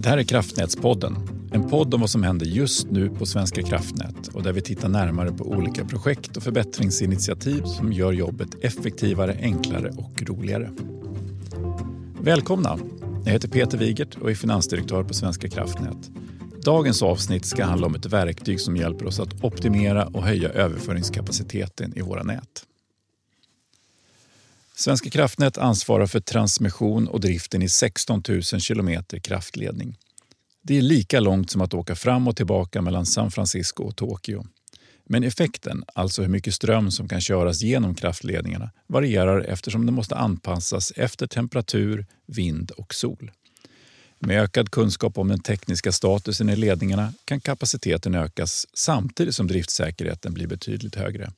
Det här är Kraftnätspodden, en podd om vad som händer just nu på Svenska kraftnät och där vi tittar närmare på olika projekt och förbättringsinitiativ som gör jobbet effektivare, enklare och roligare. Välkomna! Jag heter Peter Wigert och är finansdirektör på Svenska kraftnät. Dagens avsnitt ska handla om ett verktyg som hjälper oss att optimera och höja överföringskapaciteten i våra nät. Svenska kraftnät ansvarar för transmission och driften i 16 000 kilometer kraftledning. Det är lika långt som att åka fram och tillbaka mellan San Francisco och Tokyo. Men effekten, alltså hur mycket ström som kan köras genom kraftledningarna, varierar eftersom den måste anpassas efter temperatur, vind och sol. Med ökad kunskap om den tekniska statusen i ledningarna kan kapaciteten ökas samtidigt som driftsäkerheten blir betydligt högre.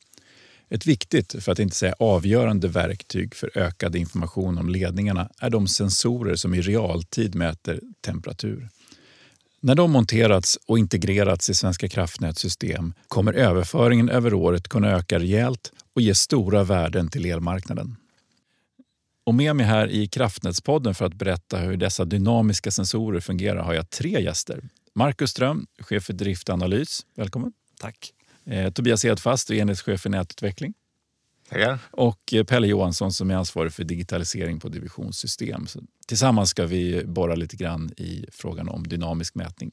Ett viktigt, för att inte säga avgörande verktyg för ökad information om ledningarna är de sensorer som i realtid mäter temperatur. När de monterats och integrerats i Svenska kraftnäts system kommer överföringen över året kunna öka rejält och ge stora värden till elmarknaden. Och med mig här i Kraftnätspodden för att berätta hur dessa dynamiska sensorer fungerar har jag tre gäster. Marcus Ström, chef för driftanalys. Välkommen. Tack. Eh, Tobias Edfast, enhetschef för nätutveckling. Tackar. Och eh, Pelle Johansson som är ansvarig för digitalisering på divisionssystem. Så tillsammans ska vi borra lite grann i frågan om dynamisk mätning.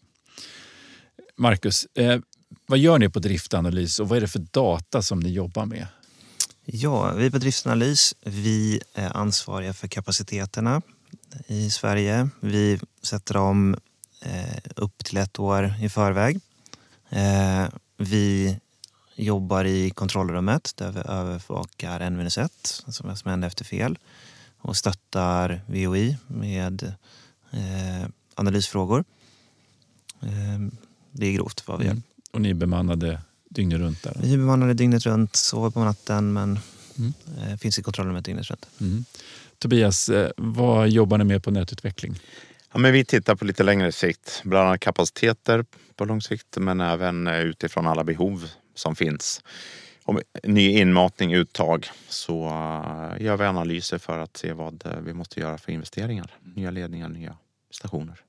Marcus, eh, vad gör ni på driftanalys och vad är det för data som ni jobbar med? Ja, vi på Driftsanalys vi är ansvariga för kapaciteterna i Sverige. Vi sätter dem eh, upp till ett år i förväg. Eh, vi jobbar i kontrollrummet där vi övervakar N-1, alltså vad som händer efter fel och stöttar VOI med eh, analysfrågor. Eh, det är grovt vad vi gör. Mm. Och ni är bemannade dygnet runt? Där. Vi är bemannade dygnet runt, sover på natten men Mm. eh, finns i kontrollrummet dygnet runt. Mm. Tobias, eh, vad jobbar ni med på nätutveckling? Ja, men vi tittar på lite längre sikt, bland annat kapaciteter på lång sikt men även eh, utifrån alla behov som finns. Om ny inmatning, uttag så eh, gör vi analyser för att se vad eh, vi måste göra för investeringar. Nya ledningar, nya stationer.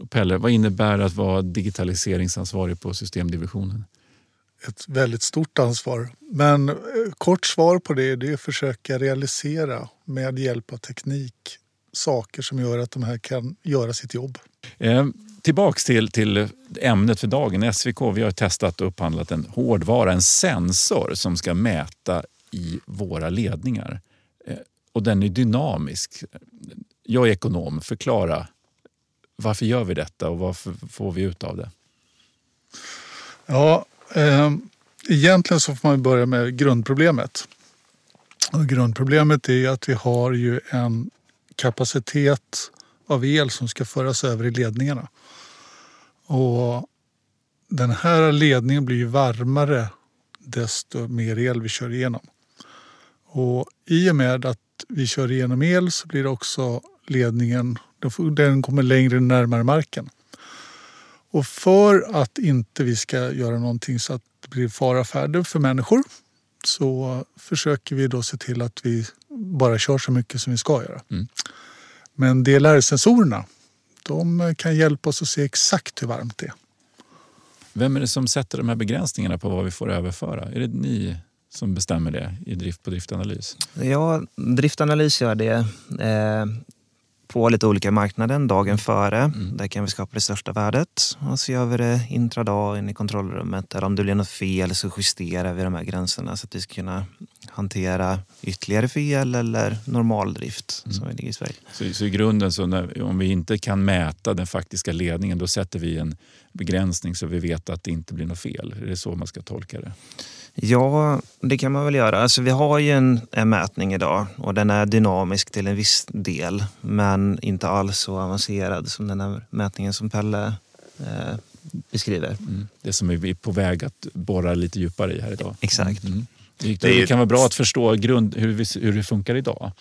Och Pelle, vad innebär att vara digitaliseringsansvarig på systemdivisionen? ett väldigt stort ansvar. Men kort svar på det, det är att försöka realisera med hjälp av teknik saker som gör att de här kan göra sitt jobb. Eh, tillbaks till, till ämnet för dagen. SVK vi har testat och upphandlat en hårdvara, en sensor som ska mäta i våra ledningar. Eh, och den är dynamisk. Jag är ekonom. Förklara. Varför gör vi detta och vad får vi ut av det? Ja, eh, egentligen så får man börja med grundproblemet. Och grundproblemet är att vi har ju en kapacitet av el som ska föras över i ledningarna. Och den här ledningen blir ju varmare desto mer el vi kör igenom. Och i och med att vi kör igenom el så blir det också ledningen, den kommer längre närmare marken. Och för att inte vi ska göra någonting så att det blir fara färde för människor så försöker vi då se till att vi bara kör så mycket som vi ska göra. Mm. Men DLR-sensorerna de kan hjälpa oss att se exakt hur varmt det är. Vem är det som sätter de här begränsningarna på vad vi får överföra? Är det ni som bestämmer det i drift på driftanalys? Ja, driftanalys gör det eh, på lite olika marknader dagen före. Mm. Där kan vi skapa det största värdet. Och så gör vi det intradag in i kontrollrummet. Där om det blir något fel så justerar vi de här gränserna så att vi ska kunna hantera ytterligare fel eller normaldrift Mm. som vi ligger i Sverige. Så, så i grunden, så när, om vi inte kan mäta den faktiska ledningen, då sätter vi en begränsning så vi vet att det inte blir något fel. Är det så man ska tolka det? Ja, det kan man väl göra. Alltså, vi har ju en, en mätning idag och den är dynamisk till en viss del men inte alls så avancerad som den här mätningen som Pelle eh, beskriver. Mm. Det som vi är på väg att borra lite djupare i här idag. Exakt. Mm. Det, Det kan vara bra att förstå grund, hur, vi, hur det funkar idag.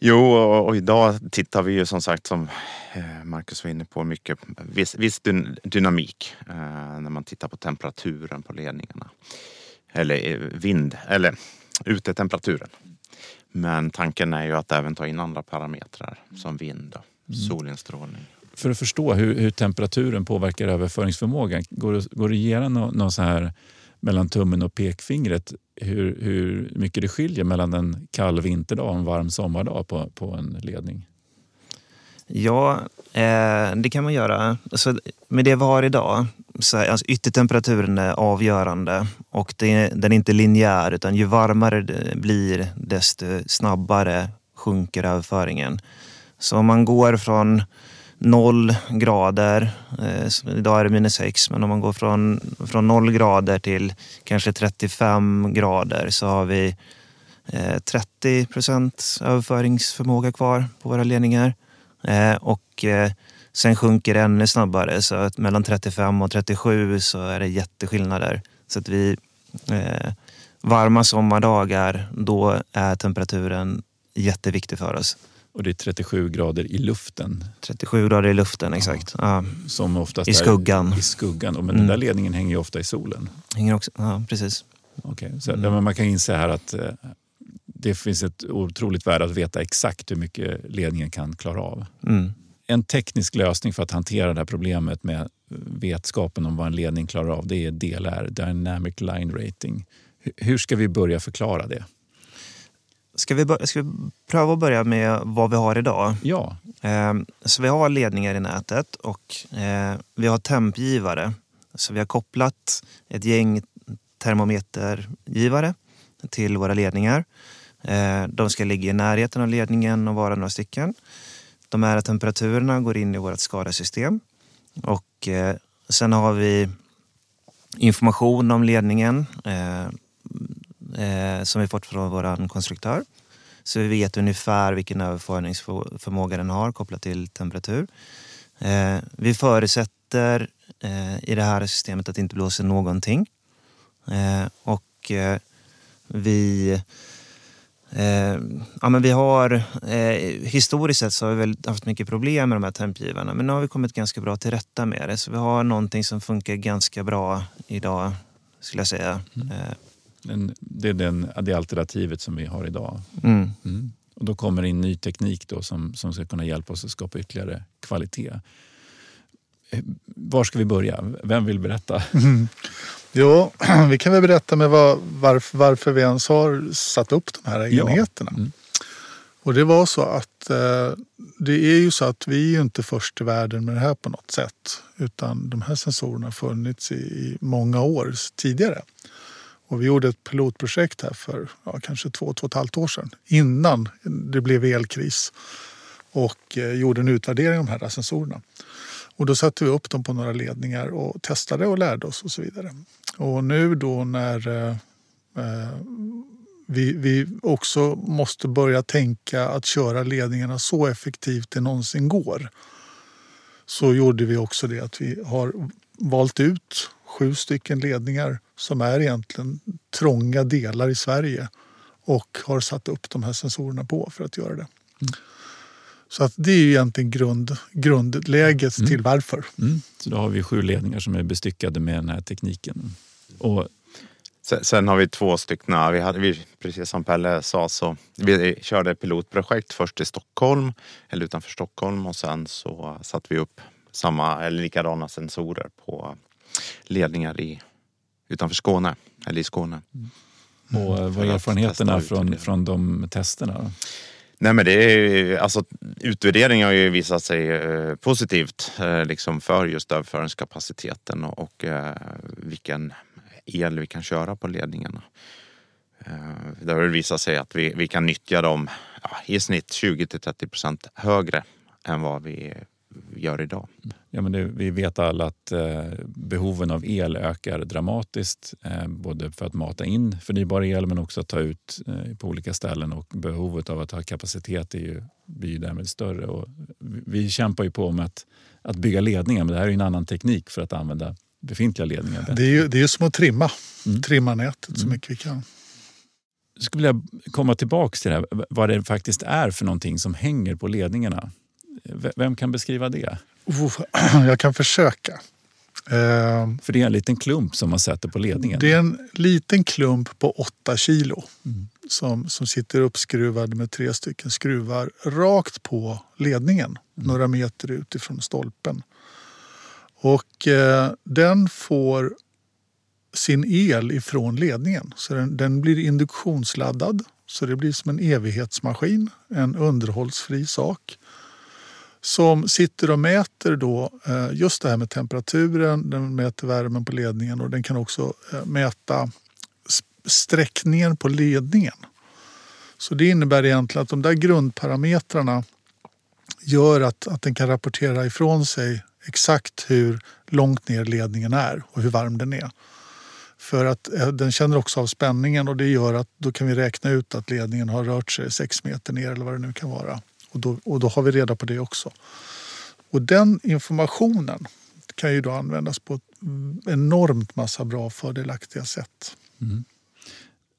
Jo, och, och idag tittar vi ju som sagt som eh, Marcus var inne på mycket viss, viss dyn, dynamik eh, när man tittar på temperaturen på ledningarna. Eller eh, vind, eller utetemperaturen. Men tanken är ju att även ta in andra parametrar som vind och solinstrålning. för att förstå hur, hur temperaturen påverkar överföringsförmågan, går det, går det att ge någon, någon så här mellan tummen och pekfingret hur, hur mycket det skiljer mellan en kall vinterdag och en varm sommardag på, på en ledning? Ja, eh, det kan man göra. Alltså, med det vi har idag, så är, alltså, yttertemperaturen är avgörande och det, den är inte linjär utan ju varmare det blir desto snabbare sjunker överföringen. Så om man går från noll grader, eh, idag är det minus sex, men om man går från, från noll grader till kanske 35 grader så har vi eh, 30 procent överföringsförmåga kvar på våra ledningar. Eh, och eh, sen sjunker det ännu snabbare, så att mellan 35 och 37 så är det jätteskillnader. Så att vi, eh, varma sommardagar, då är temperaturen jätteviktig för oss. Och det är 37 grader i luften. 37 grader i luften, exakt. Ja. Som oftast I skuggan. Är I skuggan. Men Mm. den där ledningen hänger ju ofta i solen. Hänger också, ja, precis. Okay. Så, Mm. man kan inse här att det finns ett otroligt värde att veta exakt hur mycket ledningen kan klara av. Mm. En teknisk lösning för att hantera det här problemet med vetskapen om vad en ledning klarar av det är DLR, Dynamic Line Rating. Hur- ska vi börja förklara det? Ska vi, ska vi pröva att börja med vad vi har idag? Ja, Eh, Så vi har ledningar i nätet och eh, vi har tempgivare. Så vi har kopplat ett gäng termometergivare till våra ledningar. Eh, de ska ligga i närheten av ledningen och vara några stycken. De här temperaturerna går in i vårt skadesystem. Och eh, sen har vi information om ledningen eh, som vi fått från vår konstruktör. Så vi vet ungefär vilken överföringsförmåga den har kopplat till temperatur. Vi förutsätter i det här systemet att det inte blåser någonting. Och vi Eh, ja, men vi har, eh, historiskt sett så har vi väl haft mycket problem med de här tempgivarna men nu har vi kommit ganska bra till rätta med det. Så vi har någonting som funkar ganska bra idag skulle jag säga. Eh, den, det är den, det alternativet som vi har idag. mm. Mm. Och då kommer det in ny teknik då som, som ska kunna hjälpa oss att skapa ytterligare kvalitet. Var ska vi börja? Vem vill berätta? Jo, vi kan väl berätta med vad, varför, varför vi ens har satt upp de här Ja. enheterna. Mm. Och det var så att eh, det är ju så att vi är inte först i världen med det här på något sätt. Utan de här sensorerna har funnits i, i många år tidigare. Och vi gjorde ett pilotprojekt här för ja, kanske två, två och ett halvt år sedan. Innan det blev elkris. Och eh, gjorde en utvärdering av de här sensorerna. Och då satte vi upp dem på några ledningar och testade och lärde oss och så vidare. Och nu då när eh, eh, vi, vi också måste börja tänka att köra ledningarna så effektivt det någonsin går. Så gjorde vi också det att vi har valt ut sju stycken ledningar som är egentligen trånga delar i Sverige och har satt upp de här sensorerna på för att göra det. Mm. Så att det är ju egentligen grund, grundläget till varför. Mm. Så då har vi sju ledningar som är bestyckade med den här tekniken. Och Sen, sen har vi två stycken, vi hade, vi, precis som Pelle sa, så vi körde ett pilotprojekt först i Stockholm, eller utanför Stockholm och sen så satte vi upp samma eller likadana sensorer på ledningar i, utanför Skåne, eller i Skåne. Och eh, vad är erfarenheterna från, från de testerna? Nej men det är alltså Utvärdering har ju visat sig eh, positivt eh, liksom för just överföringskapaciteten och, och eh, vilken el vi kan köra på ledningarna. Eh, det har visat sig att vi, vi kan nyttja dem ja, i snitt 20 till 30 procent högre än vad vi gör idag. Ja, men det, vi vet alla att eh, behoven av el ökar dramatiskt. Eh, både för att mata in förnybar el men också att ta ut eh, på olika ställen. Och behovet av att ha kapacitet är ju, blir ju därmed större. Och vi, vi kämpar ju på med att, att bygga ledningar men det här är ju en annan teknik för att använda befintliga ledningar. Det är ju det är ju som att trimma, Mm. trimma nätet så mycket vi kan. Jag skulle vilja komma tillbaka till det här, vad det faktiskt är för någonting som hänger på ledningarna. Vem kan beskriva det? Jag kan försöka. Eh, För det är en liten klump som man sätter på ledningen? Det är en liten klump på 8 kilo mm. som, som sitter uppskruvad med tre stycken skruvar rakt på ledningen mm. några meter utifrån stolpen. Och eh, den får sin el ifrån ledningen. Så den, den, blir induktionsladdad. Så det blir som en evighetsmaskin, en underhållsfri sak som sitter och mäter då eh, just det här med temperaturen, den mäter värmen på ledningen och den kan också eh, mäta sträckningen på ledningen. Så det innebär egentligen att de där grundparametrarna gör att, att den kan rapportera ifrån sig exakt hur långt ner ledningen är och hur varm den är. För att eh, den känner också av spänningen och det gör att då kan vi räkna ut att ledningen har rört sig sex meter ner eller vad det nu kan vara. Och då, och då har vi reda på det också. Och den informationen kan ju då användas på ett enormt massa bra fördelaktiga sätt. Mm.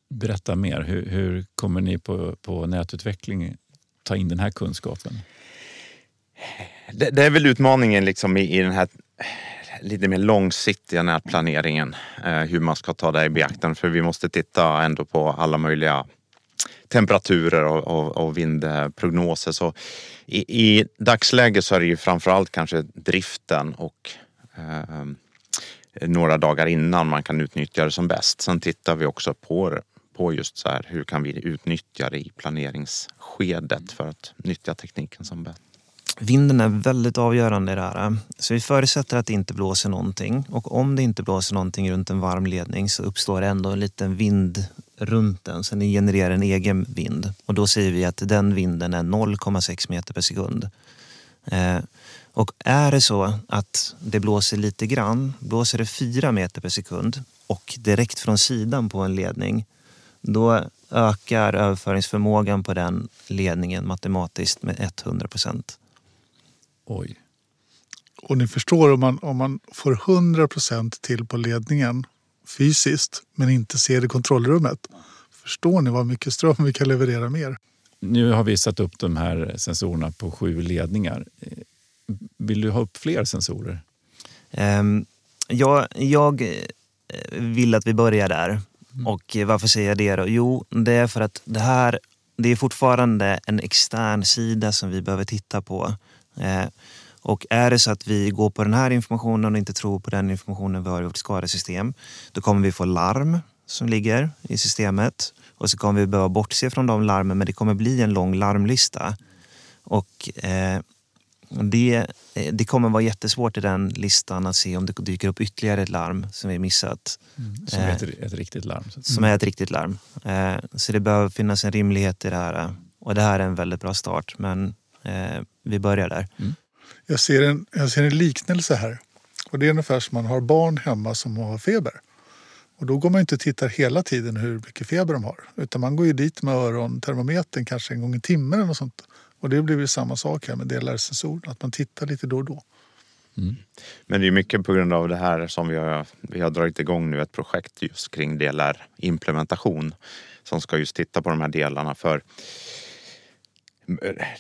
Berätta mer. Hur, hur, kommer ni på, på nätutveckling ta in den här kunskapen? Det, det är väl utmaningen liksom i, i den här lite mer långsiktiga nätplaneringen. Eh, hur man ska ta det i beaktande. För vi måste titta ändå på alla möjliga temperaturer och, och, och vindprognoser. Så i, i dagsläget så är det ju framförallt kanske driften och eh, några dagar innan man kan utnyttja det som bäst. Sen tittar vi också på, på just så här, hur kan vi utnyttja det i planeringsskedet för att nyttja tekniken som bäst. Vinden är väldigt avgörande i det här. Så vi förutsätter att det inte blåser någonting. Och om det inte blåser någonting runt en varm ledning så uppstår det ändå en liten vind runt den. Så den genererar en egen vind. Och då säger vi att den vinden är 0,6 meter per sekund. Eh, och är det så att det blåser lite grann, blåser det 4 meter per sekund och direkt från sidan på en ledning, då ökar överföringsförmågan på den ledningen matematiskt med 100 procent. Oj. Och ni förstår om man, om man får 100 procent till på ledningen fysiskt men inte ser det i kontrollrummet. Förstår ni vad mycket ström vi kan leverera mer? Nu har vi satt upp de här sensorerna på sju ledningar. Vill du ha upp fler sensorer? Um, ja, jag eh, vill att vi börjar där. Mm. Och varför säger jag det då? Jo, det är för att det här det är fortfarande en extern sida som vi behöver titta på. Eh, och är det så att vi går på den här informationen och inte tror på den informationen vi har i vårt skadesystem, då kommer vi få larm som ligger i systemet och så kommer vi behöva bortse från de larmen, men det kommer bli en lång larmlista. Och eh, det, eh, det kommer vara jättesvårt i den listan att se om det dyker upp ytterligare ett larm som vi missat. Mm, som är ett, ett, riktigt larm? Som är ett riktigt larm. Eh, så det behöver finnas en rimlighet i det här. Och det här är en väldigt bra start, men eh, vi börjar där. Mm. Jag, ser en, jag ser en liknelse här. Och Det är ungefär som man har barn hemma som har feber. Och då går man inte och tittar hela tiden hur mycket feber de har. Utan man går ju dit med örontermometern kanske en gång i timmen eller något sånt. Och det blir väl samma sak här med DLR-sensorn, att man tittar lite då och då. Mm. Men det är mycket på grund av det här som vi har, vi har dragit igång nu ett projekt just kring DLR-implementation som ska just titta på de här delarna för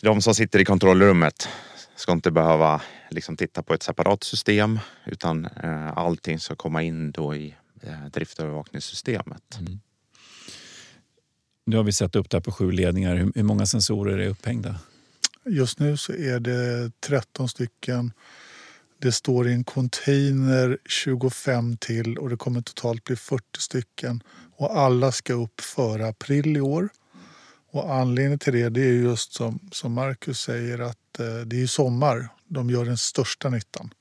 de som sitter i kontrollrummet ska inte behöva liksom titta på ett separat system utan eh, allting ska komma in då i eh, driftövervakningssystemet. Mm. Nu har vi satt upp det här på sju ledningar. Hur, hur många sensorer är upphängda? Just nu så är det 13 stycken. Det står i en container 25 till och det kommer totalt bli 40 stycken. Och alla ska upp före april i år. Och anledningen till det, det är just som, som Marcus säger att eh, det är sommar de gör den största nyttan.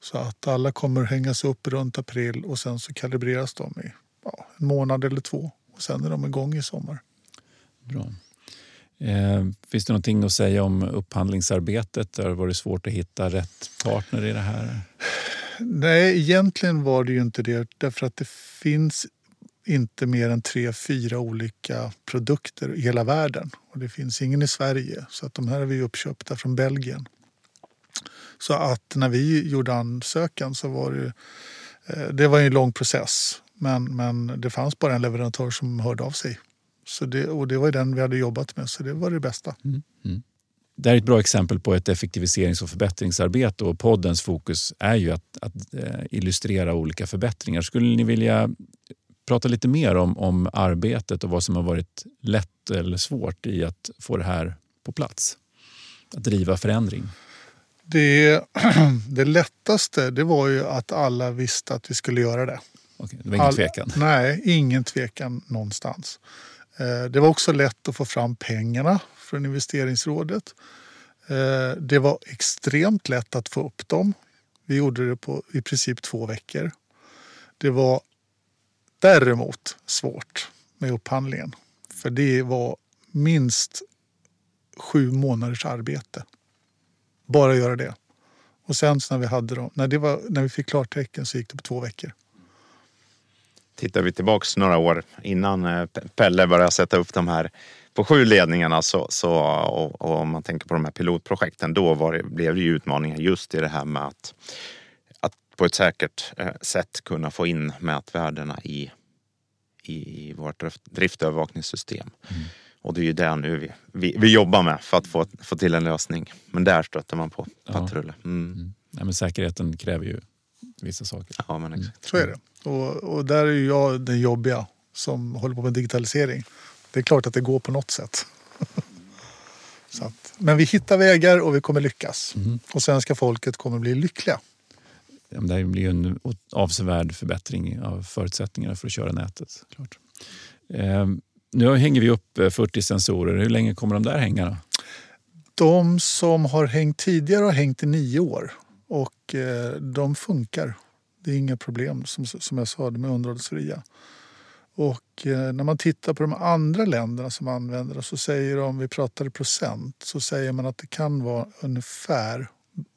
Så att alla kommer hängas upp runt april och sen så kalibreras de i ja, en månad eller två. Och sen är de igång i sommar. Bra. Eh, finns det någonting att säga om upphandlingsarbetet? Har det varit svårt att hitta rätt partner i det här? Nej, egentligen var det ju inte det därför att det finns inte mer än tre, fyra olika produkter i hela världen. Och det finns ingen i Sverige, så att de här är vi uppköpta från Belgien. Så att när vi gjorde ansökan så var det, eh, det var en lång process. Men, men det fanns bara en leverantör som hörde av sig. Så det, och det var den vi hade jobbat med, så det var det bästa. Mm. Mm. det här är ett bra exempel på ett effektiviserings och förbättringsarbete och poddens fokus är ju att, att eh, illustrera olika förbättringar. Skulle ni vilja prata lite mer om, om arbetet och vad som har varit lätt eller svårt i att få det här på plats? Att driva förändring. Det, det lättaste det var ju att alla visste att vi skulle göra det. Okej, det var ingen All- tvekan. Nej, ingen tvekan någonstans. Eh, Det var också lätt att få fram pengarna från investeringsrådet. Eh, Det var extremt lätt att få upp dem. Vi gjorde det på i princip två veckor. Det var däremot svårt med upphandlingen. För det var minst sju månaders arbete. Bara göra det. Och sen när vi, hade dem, när, det var, när vi fick klartecken så gick det på två veckor. Tittar vi tillbaks några år innan eh, Pelle började sätta upp de här på sju ledningarna så, så, och, och om man tänker på de här pilotprojekten då var det, blev det ju utmaningar just i det här med att på ett säkert eh, sätt kunna få in mätvärdena i, i vårt drift- driftövervakningssystem. Och det är ju det nu vi, vi, vi jobbar med för att få, få till en lösning. Men där stöter man på patruller. Mm. Mm. Ja, men säkerheten kräver ju vissa saker. Ja, men exakt. Så är det. Och, och där är ju jag den jobbiga som håller på med digitalisering. Det är klart att det går på något sätt. Så att, men vi hittar vägar och vi kommer lyckas. Och svenska folket kommer bli lyckliga. Det blir en avsevärd förbättring av förutsättningarna för att köra nätet. Klart. Eh, nu hänger vi upp eh, 40 sensorer. Hur länge kommer de där hänga? Då? De som har hängt tidigare har hängt i nio år och eh, de funkar. Det är inga problem som, som jag sa, de är underhållsfria. Och eh, när man tittar på de andra länderna som använder det så säger de, vi pratar i procent, så säger man att det kan vara ungefär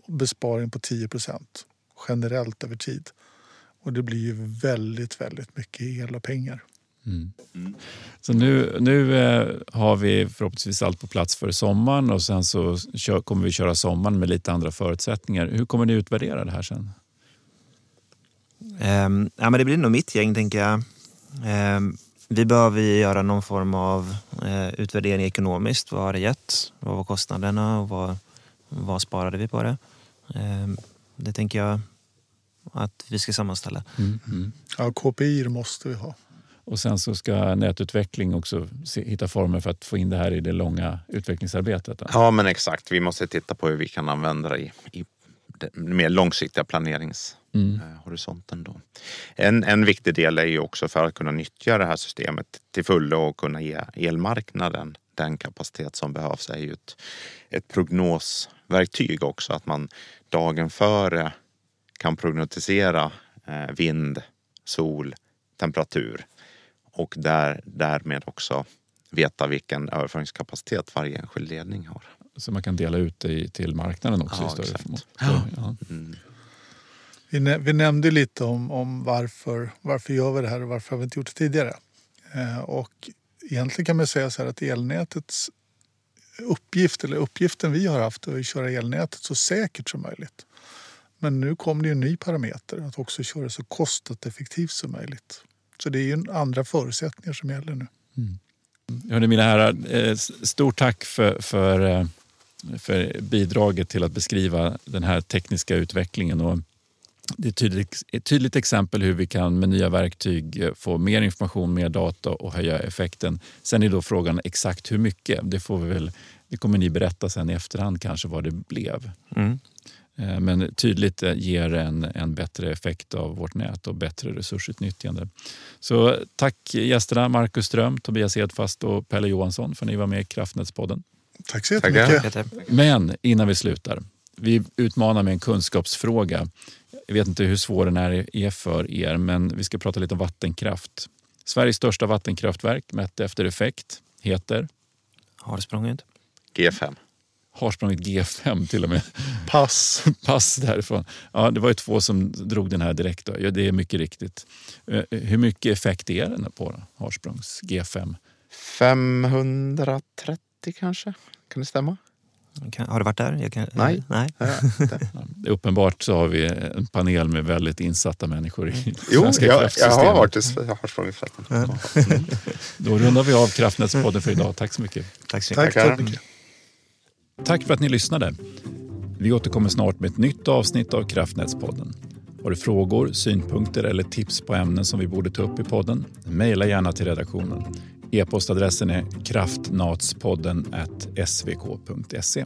besparing på 10 procent generellt över tid. Och det blir ju väldigt, väldigt mycket el och pengar. Så nu, nu eh, har vi förhoppningsvis allt på plats för sommaren och sen så kör, kommer vi köra sommaren med lite andra förutsättningar. Hur kommer ni utvärdera det här sen? Ehm, ja, men det blir nog mitt gäng, tänker jag. Ehm, vi behöver ju göra någon form av eh, utvärdering ekonomiskt. Vad har det gett? Vad var kostnaderna och vad, vad sparade vi på det? Ehm, det tänker jag att vi ska sammanställa. Ja, KPI måste vi ha. Och sen så ska nätutveckling också hitta former för att få in det här i det långa utvecklingsarbetet. Ja, men exakt. Vi måste titta på hur vi kan använda det i, i den mer långsiktiga planeringshorisonten. Då. En, en viktig del är ju också för att kunna nyttja det här systemet till fullo och kunna ge elmarknaden den kapacitet som behövs är ju ett, ett prognosverktyg också. Att man dagen före kan prognostisera eh, vind, sol, temperatur och där, därmed också veta vilken överföringskapacitet varje enskild ledning har. Så man kan dela ut det i- till marknaden också Ja, i större. Ja. Ja. Mm. Vi, nä- vi nämnde lite om, om varför, varför gör vi det här och varför har vi inte gjort det tidigare. Eh, och egentligen kan man säga så här att elnätets uppgift, eller uppgiften vi har haft, är att köra elnätet så säkert som möjligt. Men nu kommer det ju en ny parameter, att också köra så kostnadseffektivt som möjligt. Så det är andra förutsättningar som gäller nu. Hörrni, mina herrar, eh, stort tack för, för, eh, för bidraget till att beskriva den här tekniska utvecklingen. Och det är ett tydligt, ett tydligt exempel hur vi kan med nya verktyg eh, få mer information, mer data och höja effekten. Sen är då frågan exakt hur mycket. Det, får vi väl, det kommer ni berätta sen i efterhand kanske vad det blev. Mm. Eh, Men tydligt eh, ger en, en bättre effekt av vårt nät och bättre resursutnyttjande. Så tack gästerna Marcus Ström, Tobias Edfast och Pelle Johansson för att ni var med i Kraftnätspodden. Tack så jättemycket. Men innan vi slutar, vi utmanar med en kunskapsfråga. Jag vet inte hur svår den här är för er, men vi ska prata lite om vattenkraft. Sveriges största vattenkraftverk mätt efter effekt heter Har sprungit? G5. Harsprånget G5 till och med. Pass. pass därifrån. Ja, det var ju två som drog den här direkt. Då. Ja, det är mycket riktigt. Eh, Hur mycket effekt är den på då? Harsprångs G5? 530 kanske? Kan det stämma? Kan, har du varit där? Jag kan, Nej. Nej. Ja, det- Ja, det är uppenbart så har vi en panel med väldigt insatta människor i jo, svenska jag, jag kraftsystemet. har varit i jag har sprungit förresten. Då rundar vi av Kraftnätspodden för idag. Tack så mycket. Tack så mycket. Tack mycket. Tack för att ni lyssnade. Vi återkommer snart med ett nytt avsnitt av Kraftnätspodden. Har du frågor, synpunkter eller tips på ämnen som vi borde ta upp i podden? Mejla gärna till redaktionen. E-postadressen är kraftnatspodden svk.se.